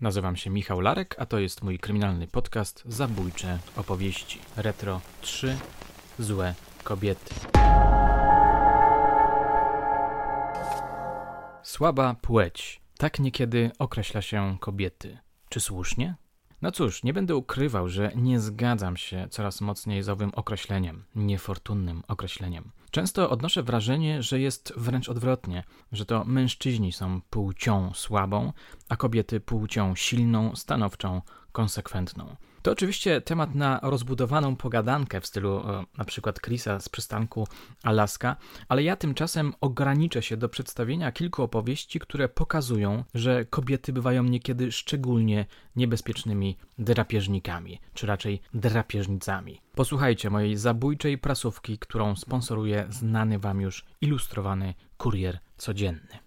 Nazywam się Michał Larek, a to jest mój kryminalny podcast Zabójcze opowieści. Retro 3 Złe kobiety. Słaba płeć. Tak niekiedy określa się kobiety. Czy słusznie? No cóż, nie będę ukrywał, że nie zgadzam się coraz mocniej z owym określeniem, niefortunnym określeniem. Często odnoszę wrażenie, że jest wręcz odwrotnie, że to mężczyźni są płcią słabą, a kobiety płcią silną, stanowczą, konsekwentną. To oczywiście temat na rozbudowaną pogadankę w stylu e, na przykład Chrisa z przystanku Alaska, ale ja tymczasem ograniczę się do przedstawienia kilku opowieści, które pokazują, że kobiety bywają niekiedy szczególnie niebezpiecznymi drapieżnikami, czy raczej drapieżnicami. Posłuchajcie mojej zabójczej prasówki, którą sponsoruje znany wam już ilustrowany kurier codzienny.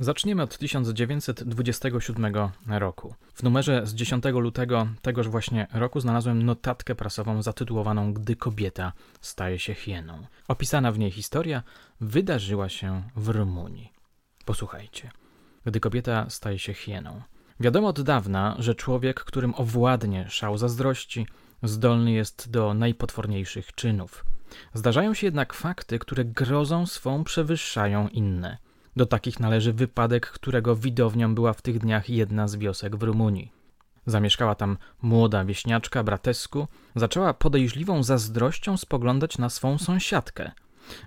Zaczniemy od 1927 roku. W numerze z 10 lutego tegoż właśnie roku znalazłem notatkę prasową zatytułowaną Gdy kobieta staje się hieną. Opisana w niej historia wydarzyła się w Rumunii. Posłuchajcie. Gdy kobieta staje się hieną. Wiadomo od dawna, że człowiek, którym owładnie szał zazdrości, zdolny jest do najpotworniejszych czynów. Zdarzają się jednak fakty, które grozą swą przewyższają inne – do takich należy wypadek, którego widownią była w tych dniach jedna z wiosek w Rumunii. Zamieszkała tam młoda wieśniaczka Bratesku, zaczęła podejrzliwą zazdrością spoglądać na swą sąsiadkę,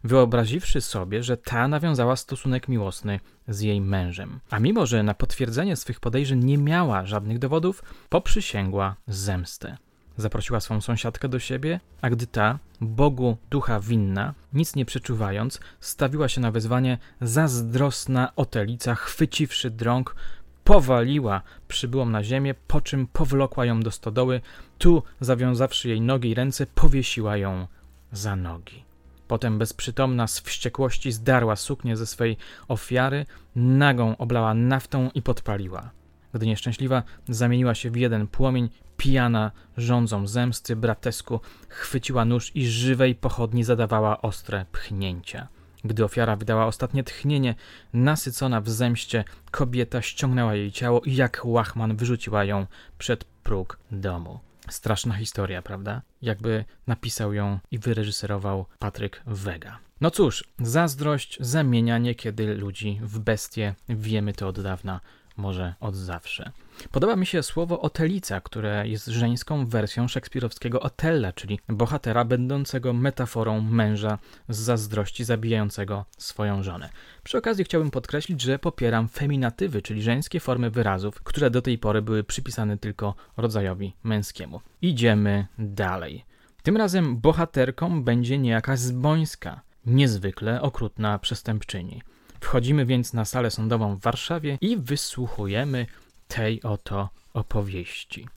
wyobraziwszy sobie, że ta nawiązała stosunek miłosny z jej mężem. A mimo, że na potwierdzenie swych podejrzeń nie miała żadnych dowodów, poprzysięgła zemstę. Zaprosiła swą sąsiadkę do siebie, a gdy ta, Bogu ducha winna, nic nie przeczuwając, stawiła się na wezwanie, zazdrosna otelica, chwyciwszy drąg, powaliła przybyłą na ziemię, po czym powlokła ją do stodoły, tu, zawiązawszy jej nogi i ręce, powiesiła ją za nogi. Potem bezprzytomna z wściekłości zdarła suknię ze swej ofiary, nagą oblała naftą i podpaliła. Gdy nieszczęśliwa zamieniła się w jeden płomień, pijana rządzą zemsty bratesku chwyciła nóż i żywej pochodni zadawała ostre pchnięcia. Gdy ofiara wydała ostatnie tchnienie, nasycona w zemście, kobieta ściągnęła jej ciało i jak łachman wyrzuciła ją przed próg domu. Straszna historia, prawda? Jakby napisał ją i wyreżyserował Patryk Wega. No cóż, zazdrość zamienia niekiedy ludzi w bestie, wiemy to od dawna może od zawsze. Podoba mi się słowo otelica, które jest żeńską wersją szekspirowskiego Otella, czyli bohatera będącego metaforą męża z zazdrości zabijającego swoją żonę. Przy okazji chciałbym podkreślić, że popieram feminatywy, czyli żeńskie formy wyrazów, które do tej pory były przypisane tylko rodzajowi męskiemu. Idziemy dalej. Tym razem bohaterką będzie niejaka Zbońska, niezwykle okrutna przestępczyni. Wchodzimy więc na salę sądową w Warszawie i wysłuchujemy tej oto opowieści.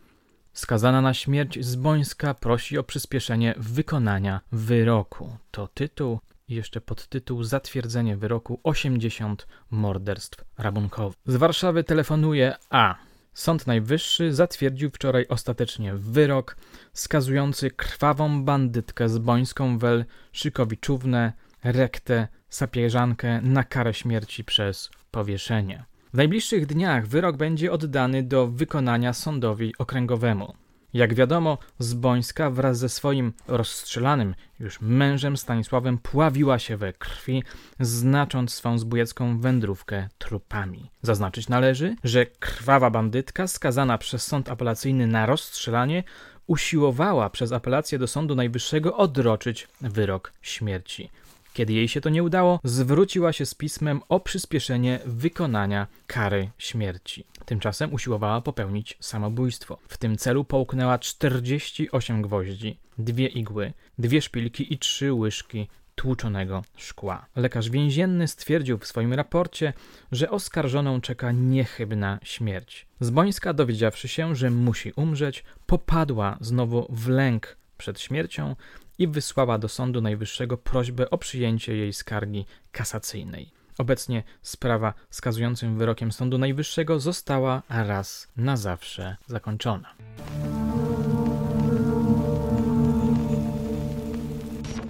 Skazana na śmierć Zbońska prosi o przyspieszenie wykonania wyroku. To tytuł i jeszcze podtytuł Zatwierdzenie wyroku 80 morderstw rabunkowych. Z Warszawy telefonuje A. Sąd Najwyższy zatwierdził wczoraj ostatecznie wyrok skazujący krwawą bandytkę zbońską wel Szykowiczównę, rektę sapieżankę na karę śmierci przez powieszenie. W najbliższych dniach wyrok będzie oddany do wykonania sądowi okręgowemu. Jak wiadomo, Zbońska wraz ze swoim rozstrzelanym już mężem Stanisławem pławiła się we krwi, znacząc swą zbójecką wędrówkę trupami. Zaznaczyć należy, że krwawa bandytka skazana przez sąd apelacyjny na rozstrzelanie usiłowała przez apelację do Sądu Najwyższego odroczyć wyrok śmierci. Kiedy jej się to nie udało, zwróciła się z pismem o przyspieszenie wykonania kary śmierci. Tymczasem usiłowała popełnić samobójstwo. W tym celu połknęła 48 gwoździ, dwie igły, dwie szpilki i trzy łyżki tłuczonego szkła. Lekarz więzienny stwierdził w swoim raporcie, że oskarżoną czeka niechybna śmierć. Zbońska, dowiedziawszy się, że musi umrzeć, popadła znowu w lęk przed śmiercią i wysłała do Sądu Najwyższego prośbę o przyjęcie jej skargi kasacyjnej. Obecnie sprawa skazującym wyrokiem Sądu Najwyższego została raz na zawsze zakończona.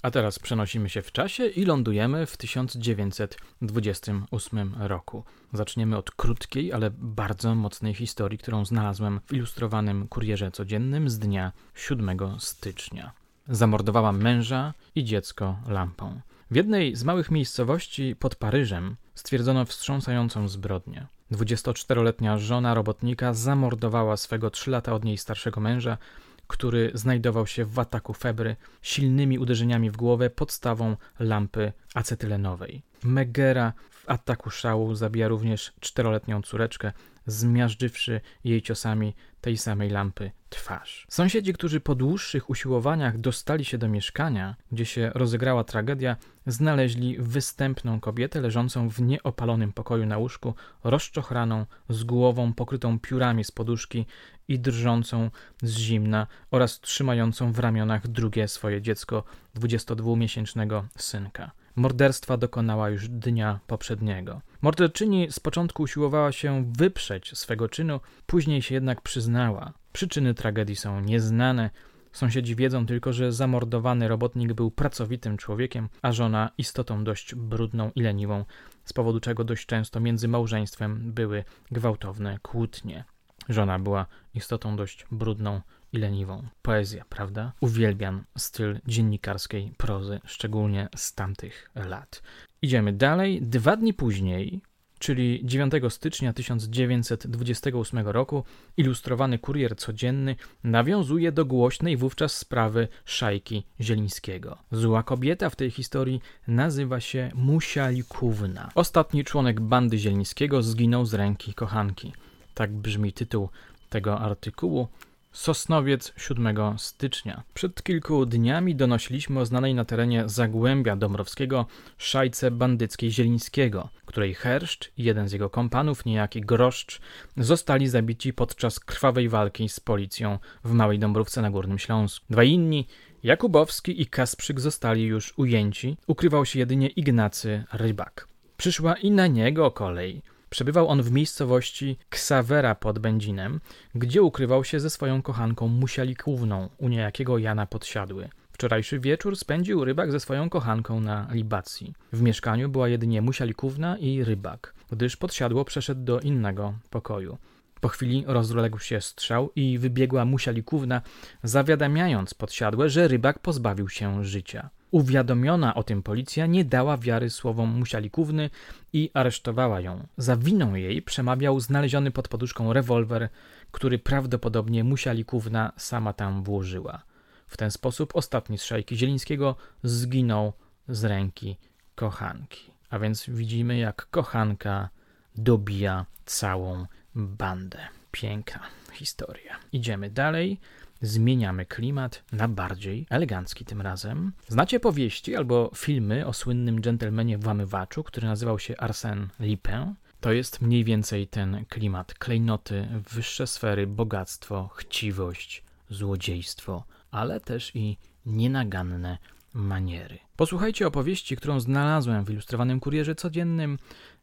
A teraz przenosimy się w czasie i lądujemy w 1928 roku. Zaczniemy od krótkiej, ale bardzo mocnej historii, którą znalazłem w ilustrowanym kurierze codziennym z dnia 7 stycznia. Zamordowała męża i dziecko lampą. W jednej z małych miejscowości pod Paryżem stwierdzono wstrząsającą zbrodnię. 24-letnia żona robotnika zamordowała swego 3 lata od niej starszego męża, który znajdował się w ataku febry, silnymi uderzeniami w głowę podstawą lampy acetylenowej. Megera ataku szału zabija również czteroletnią córeczkę, zmiażdżywszy jej ciosami tej samej lampy twarz. Sąsiedzi, którzy po dłuższych usiłowaniach dostali się do mieszkania, gdzie się rozegrała tragedia, znaleźli występną kobietę leżącą w nieopalonym pokoju na łóżku, rozczochraną, z głową pokrytą piórami z poduszki i drżącą z zimna oraz trzymającą w ramionach drugie swoje dziecko, 22-miesięcznego synka. Morderstwa dokonała już dnia poprzedniego. Morderczyni z początku usiłowała się wyprzeć swego czynu, później się jednak przyznała. Przyczyny tragedii są nieznane. Sąsiedzi wiedzą tylko, że zamordowany robotnik był pracowitym człowiekiem, a żona istotą dość brudną i leniwą, z powodu czego dość często między małżeństwem były gwałtowne kłótnie. Żona była istotą dość brudną i leniwą. Poezja, prawda? Uwielbiam styl dziennikarskiej prozy, szczególnie z tamtych lat. Idziemy dalej. Dwa dni później, czyli 9 stycznia 1928 roku, ilustrowany kurier codzienny nawiązuje do głośnej wówczas sprawy szajki Zielińskiego. Zła kobieta w tej historii nazywa się Musia Likówna. Ostatni członek bandy Zielińskiego zginął z ręki kochanki. Tak brzmi tytuł tego artykułu. Sosnowiec 7 stycznia. Przed kilku dniami donosiliśmy o znanej na terenie Zagłębia Dąbrowskiego szajce bandyckiej Zielińskiego, której Herszcz i jeden z jego kompanów, niejaki Groszcz, zostali zabici podczas krwawej walki z policją w Małej Dąbrówce na Górnym Śląsku. Dwa inni, Jakubowski i Kasprzyk, zostali już ujęci, ukrywał się jedynie Ignacy Rybak. Przyszła i na niego kolej – Przebywał on w miejscowości Ksawera pod Będzinem, gdzie ukrywał się ze swoją kochanką Musialikówną u niejakiego Jana Podsiadły. Wczorajszy wieczór spędził rybak ze swoją kochanką na libacji. W mieszkaniu była jedynie Musialikówna i rybak, gdyż Podsiadło przeszedł do innego pokoju. Po chwili rozległ się strzał i wybiegła Musialikówna, zawiadamiając Podsiadłe, że rybak pozbawił się życia. Uwiadomiona o tym policja nie dała wiary słowom Musialikówny i aresztowała ją. Za winą jej przemawiał znaleziony pod poduszką rewolwer, który prawdopodobnie Musialikówna sama tam włożyła. W ten sposób ostatni z szajki Zielińskiego zginął z ręki kochanki. A więc widzimy, jak kochanka dobija całą bandę. Piękna historia. Idziemy dalej zmieniamy klimat na bardziej elegancki tym razem. Znacie powieści albo filmy o słynnym dżentelmenie włamywaczu, który nazywał się Arsène Lupin? To jest mniej więcej ten klimat. Klejnoty, wyższe sfery, bogactwo, chciwość, złodziejstwo, ale też i nienaganne maniery. Posłuchajcie opowieści, którą znalazłem w ilustrowanym kurierze codziennym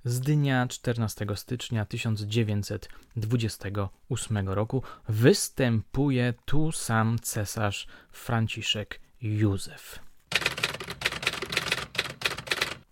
z dnia 14 stycznia 1928 roku. Występuje tu sam cesarz Franciszek Józef.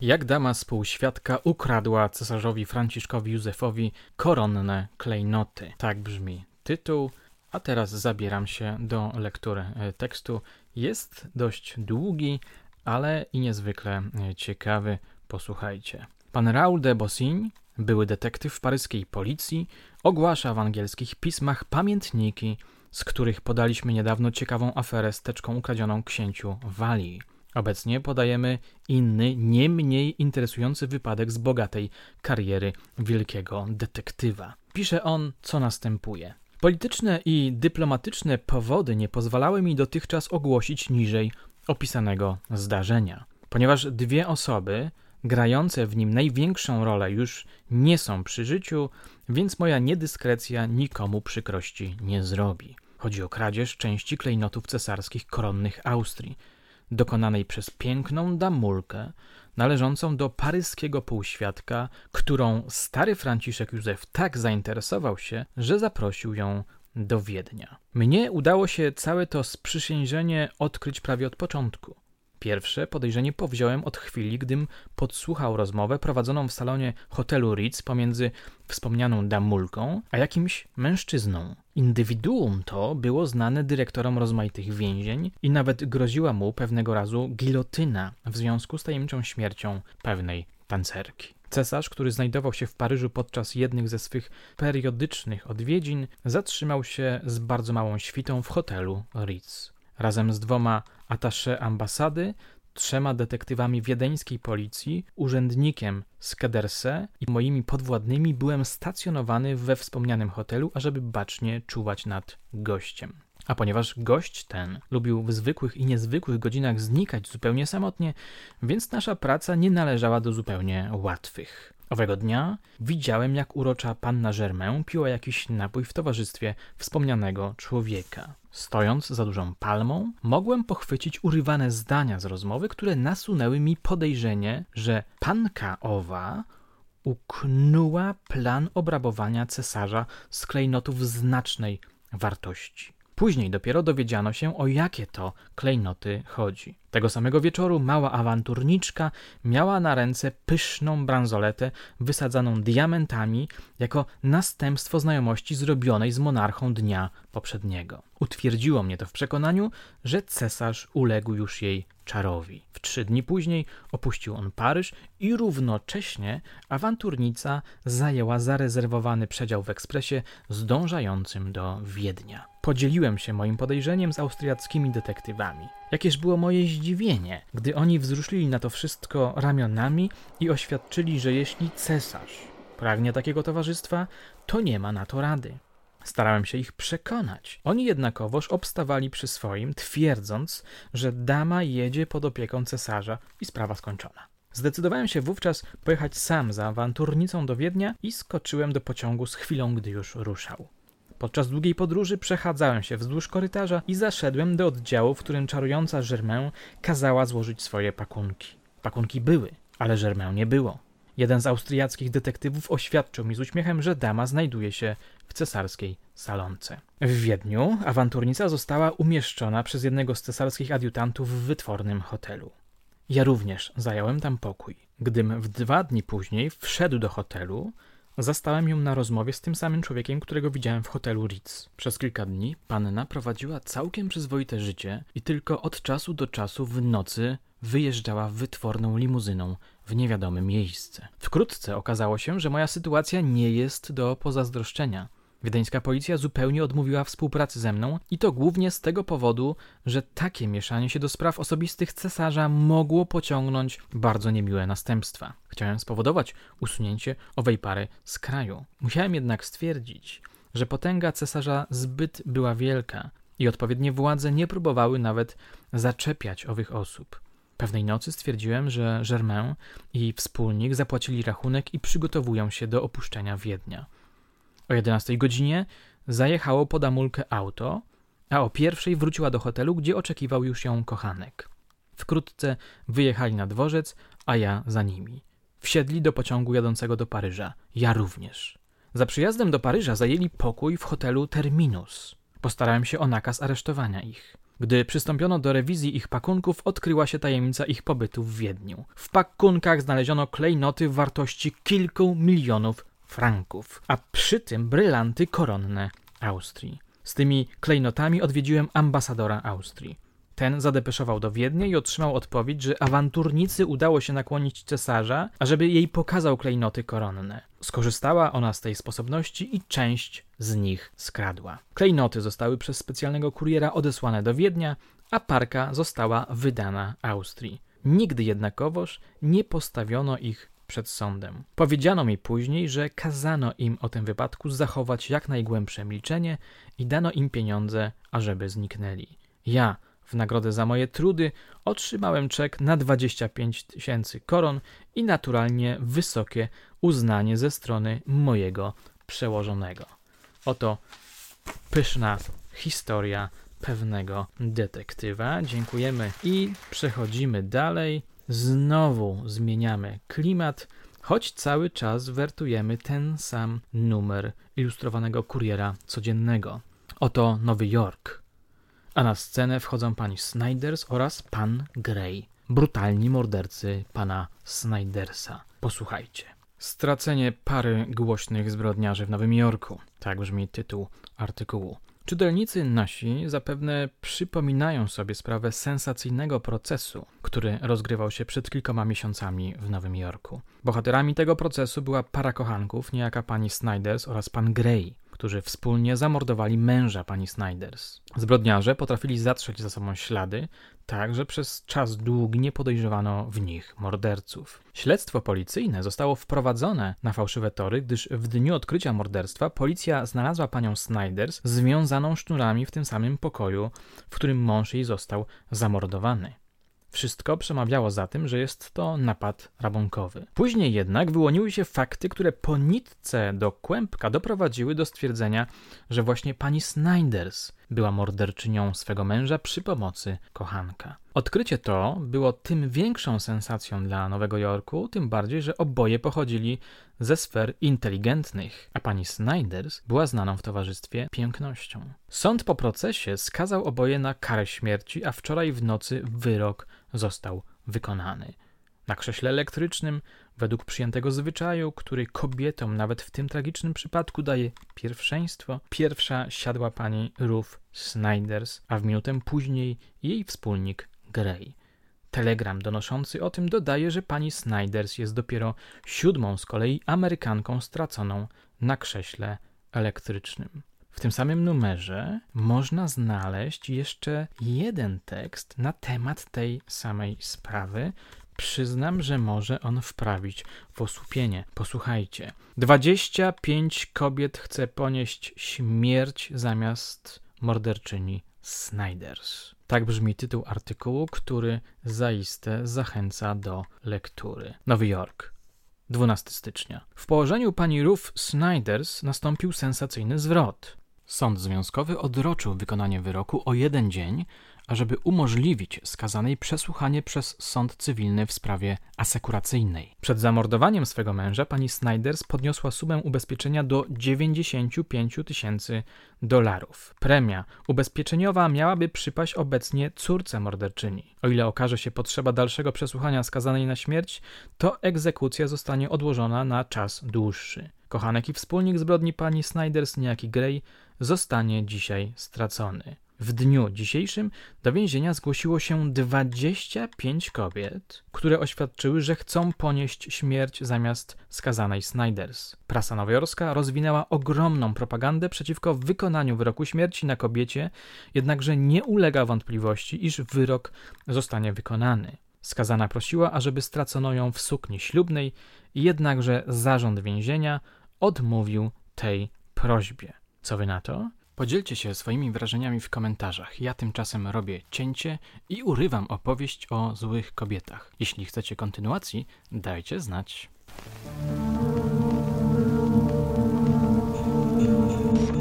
Jak dama spółświadka ukradła cesarzowi Franciszkowi Józefowi koronne klejnoty. Tak brzmi tytuł. A teraz zabieram się do lektury e, tekstu. Jest dość długi, ale i niezwykle e, ciekawy. Posłuchajcie. Pan Raoul de Bossigny, były detektyw paryskiej policji, ogłasza w angielskich pismach pamiętniki, z których podaliśmy niedawno ciekawą aferę z teczką ukradzioną księciu Walii. Obecnie podajemy inny, nie mniej interesujący wypadek z bogatej kariery wielkiego detektywa. Pisze on, co następuje. Polityczne i dyplomatyczne powody nie pozwalały mi dotychczas ogłosić niżej opisanego zdarzenia. Ponieważ dwie osoby, grające w nim największą rolę już nie są przy życiu, więc moja niedyskrecja nikomu przykrości nie zrobi. Chodzi o kradzież części klejnotów cesarskich koronnych Austrii, dokonanej przez piękną damulkę, należącą do paryskiego półświadka, którą stary Franciszek Józef tak zainteresował się, że zaprosił ją do Wiednia. Mnie udało się całe to sprzysiężenie odkryć prawie od początku. Pierwsze podejrzenie powziąłem od chwili, gdym podsłuchał rozmowę prowadzoną w salonie hotelu Ritz pomiędzy wspomnianą damulką a jakimś mężczyzną. Indywiduum to było znane dyrektorom rozmaitych więzień i nawet groziła mu pewnego razu gilotyna w związku z tajemniczą śmiercią pewnej tancerki. Cesarz, który znajdował się w Paryżu podczas jednych ze swych periodycznych odwiedzin, zatrzymał się z bardzo małą świtą w hotelu Ritz. Razem z dwoma atasze ambasady, trzema detektywami wiedeńskiej policji, urzędnikiem z Kederse i moimi podwładnymi byłem stacjonowany we wspomnianym hotelu, ażeby bacznie czuwać nad gościem. A ponieważ gość ten lubił w zwykłych i niezwykłych godzinach znikać zupełnie samotnie, więc nasza praca nie należała do zupełnie łatwych. Owego dnia widziałem, jak urocza panna Germain piła jakiś napój w towarzystwie wspomnianego człowieka. Stojąc za dużą palmą, mogłem pochwycić urywane zdania z rozmowy, które nasunęły mi podejrzenie, że panka owa uknuła plan obrabowania cesarza z klejnotów znacznej wartości. Później dopiero dowiedziano się, o jakie to klejnoty chodzi. Tego samego wieczoru mała awanturniczka miała na ręce pyszną bransoletę wysadzaną diamentami jako następstwo znajomości zrobionej z monarchą dnia poprzedniego. Utwierdziło mnie to w przekonaniu, że cesarz uległ już jej czarowi. W trzy dni później opuścił on Paryż i równocześnie awanturnica zajęła zarezerwowany przedział w ekspresie zdążającym do Wiednia. Podzieliłem się moim podejrzeniem z austriackimi detektywami. Jakież było moje zdziwienie, gdy oni wzruszyli na to wszystko ramionami i oświadczyli, że jeśli cesarz pragnie takiego towarzystwa, to nie ma na to rady. Starałem się ich przekonać. Oni jednakowoż obstawali przy swoim, twierdząc, że dama jedzie pod opieką cesarza i sprawa skończona. Zdecydowałem się wówczas pojechać sam za awanturnicą do Wiednia i skoczyłem do pociągu z chwilą, gdy już ruszał. Podczas długiej podróży przechadzałem się wzdłuż korytarza i zaszedłem do oddziału, w którym czarująca Germain kazała złożyć swoje pakunki. Pakunki były, ale Germain nie było. Jeden z austriackich detektywów oświadczył mi z uśmiechem, że dama znajduje się w cesarskiej salonce. W Wiedniu awanturnica została umieszczona przez jednego z cesarskich adiutantów w wytwornym hotelu. Ja również zająłem tam pokój. Gdym w dwa dni później wszedł do hotelu, Zastałem ją na rozmowie z tym samym człowiekiem, którego widziałem w hotelu Ritz. Przez kilka dni panna prowadziła całkiem przyzwoite życie i tylko od czasu do czasu w nocy wyjeżdżała wytworną limuzyną w niewiadome miejsce. Wkrótce okazało się, że moja sytuacja nie jest do pozazdroszczenia. Wiedeńska policja zupełnie odmówiła współpracy ze mną i to głównie z tego powodu, że takie mieszanie się do spraw osobistych cesarza mogło pociągnąć bardzo niemiłe następstwa. Chciałem spowodować usunięcie owej pary z kraju. Musiałem jednak stwierdzić, że potęga cesarza zbyt była wielka i odpowiednie władze nie próbowały nawet zaczepiać owych osób. Pewnej nocy stwierdziłem, że Germain i wspólnik zapłacili rachunek i przygotowują się do opuszczenia Wiednia. O 11 godzinie zajechało pod Amulkę auto, a o pierwszej wróciła do hotelu, gdzie oczekiwał już ją kochanek. Wkrótce wyjechali na dworzec, a ja za nimi. Wsiedli do pociągu jadącego do Paryża. Ja również. Za przyjazdem do Paryża zajęli pokój w hotelu Terminus. Postarałem się o nakaz aresztowania ich. Gdy przystąpiono do rewizji ich pakunków, odkryła się tajemnica ich pobytu w Wiedniu. W pakunkach znaleziono klejnoty wartości kilku milionów franków, a przy tym brylanty koronne Austrii. Z tymi klejnotami odwiedziłem ambasadora Austrii. Ten zadepeszował do Wiednia i otrzymał odpowiedź, że awanturnicy udało się nakłonić cesarza, ażeby jej pokazał klejnoty koronne. Skorzystała ona z tej sposobności i część z nich skradła. Klejnoty zostały przez specjalnego kuriera odesłane do Wiednia, a parka została wydana Austrii. Nigdy jednakowoż nie postawiono ich przed sądem. Powiedziano mi później, że kazano im o tym wypadku zachować jak najgłębsze milczenie i dano im pieniądze, ażeby zniknęli. Ja, w nagrodę za moje trudy, otrzymałem czek na 25 tysięcy koron i naturalnie wysokie uznanie ze strony mojego przełożonego. Oto pyszna historia pewnego detektywa. Dziękujemy i przechodzimy dalej. Znowu zmieniamy klimat, choć cały czas wertujemy ten sam numer ilustrowanego kuriera codziennego. Oto Nowy Jork. A na scenę wchodzą pani Snyders oraz pan Gray, brutalni mordercy pana Snydersa. Posłuchajcie. Stracenie pary głośnych zbrodniarzy w Nowym Jorku. Tak brzmi tytuł artykułu. Czytelnicy nasi zapewne przypominają sobie sprawę sensacyjnego procesu, który rozgrywał się przed kilkoma miesiącami w Nowym Jorku. Bohaterami tego procesu była para kochanków, niejaka pani Snyders oraz pan Gray, którzy wspólnie zamordowali męża pani Snyders. Zbrodniarze potrafili zatrzeć za sobą ślady, tak że przez czas długi nie podejrzewano w nich morderców. Śledztwo policyjne zostało wprowadzone na fałszywe tory, gdyż w dniu odkrycia morderstwa policja znalazła panią Snyders związaną sznurami w tym samym pokoju, w którym mąż jej został zamordowany. Wszystko przemawiało za tym, że jest to napad rabunkowy. Później jednak wyłoniły się fakty, które po nitce do kłębka doprowadziły do stwierdzenia, że właśnie pani Snyders była morderczynią swego męża przy pomocy kochanka. Odkrycie to było tym większą sensacją dla Nowego Jorku, tym bardziej, że oboje pochodzili ze sfer inteligentnych, a pani Snyders była znaną w towarzystwie pięknością. Sąd po procesie skazał oboje na karę śmierci, a wczoraj w nocy wyrok został wykonany. Na krześle elektrycznym, według przyjętego zwyczaju, który kobietom nawet w tym tragicznym przypadku daje pierwszeństwo, pierwsza siadła pani Ruth Snyders, a w minutę później jej wspólnik Gray. Telegram donoszący o tym dodaje, że pani Snyders jest dopiero siódmą z kolei Amerykanką straconą na krześle elektrycznym. W tym samym numerze można znaleźć jeszcze jeden tekst na temat tej samej sprawy. Przyznam, że może on wprawić w osłupienie. Posłuchajcie. 25 kobiet chce ponieść śmierć zamiast morderczyni Snyders. Tak brzmi tytuł artykułu, który zaiste zachęca do lektury. Nowy Jork. 12 stycznia. W położeniu pani Ruth Snyders nastąpił sensacyjny zwrot. Sąd związkowy odroczył wykonanie wyroku o jeden dzień, ażeby umożliwić skazanej przesłuchanie przez sąd cywilny w sprawie asekuracyjnej. Przed zamordowaniem swego męża pani Snyders podniosła sumę ubezpieczenia do 95 tysięcy dolarów. Premia ubezpieczeniowa miałaby przypaść obecnie córce morderczyni. O ile okaże się potrzeba dalszego przesłuchania skazanej na śmierć, to egzekucja zostanie odłożona na czas dłuższy. Kochanek i wspólnik zbrodni pani Snyders, niejaki Gray, zostanie dzisiaj stracony. W dniu dzisiejszym do więzienia zgłosiło się 25 kobiet, które oświadczyły, że chcą ponieść śmierć zamiast skazanej Snyders. Prasa nowojorska rozwinęła ogromną propagandę przeciwko wykonaniu wyroku śmierci na kobiecie, jednakże nie ulega wątpliwości, iż wyrok zostanie wykonany. Skazana prosiła, ażeby stracono ją w sukni ślubnej, jednakże zarząd więzienia odmówił tej prośbie. Co wy na to? Podzielcie się swoimi wrażeniami w komentarzach. Ja tymczasem robię cięcie i urywam opowieść o złych kobietach. Jeśli chcecie kontynuacji, dajcie znać.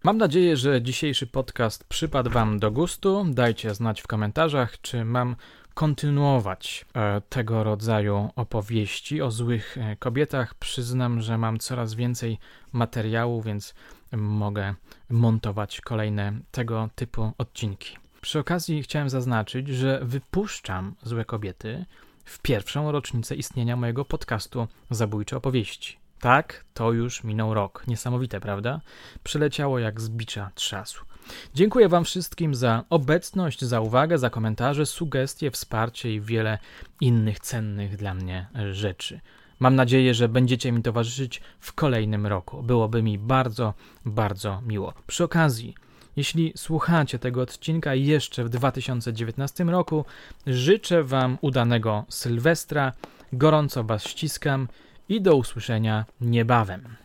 Mam nadzieję, że dzisiejszy podcast przypadł Wam do gustu. Dajcie znać w komentarzach, czy mam kontynuować e, tego rodzaju opowieści o złych e, kobietach. Przyznam, że mam coraz więcej materiału, więc mogę montować kolejne tego typu odcinki. Przy okazji chciałem zaznaczyć, że wypuszczam Złe Kobiety w pierwszą rocznicę istnienia mojego podcastu Zabójcze Opowieści. Tak, to już minął rok. Niesamowite, prawda? Przeleciało jak z bicza trzasu. Dziękuję Wam wszystkim za obecność, za uwagę, za komentarze, sugestie, wsparcie i wiele innych cennych dla mnie rzeczy. Mam nadzieję, że będziecie mi towarzyszyć w kolejnym roku. Byłoby mi bardzo, bardzo miło. Przy okazji, jeśli słuchacie tego odcinka jeszcze w 2019 roku, życzę Wam udanego Sylwestra, gorąco Was ściskam i do usłyszenia niebawem.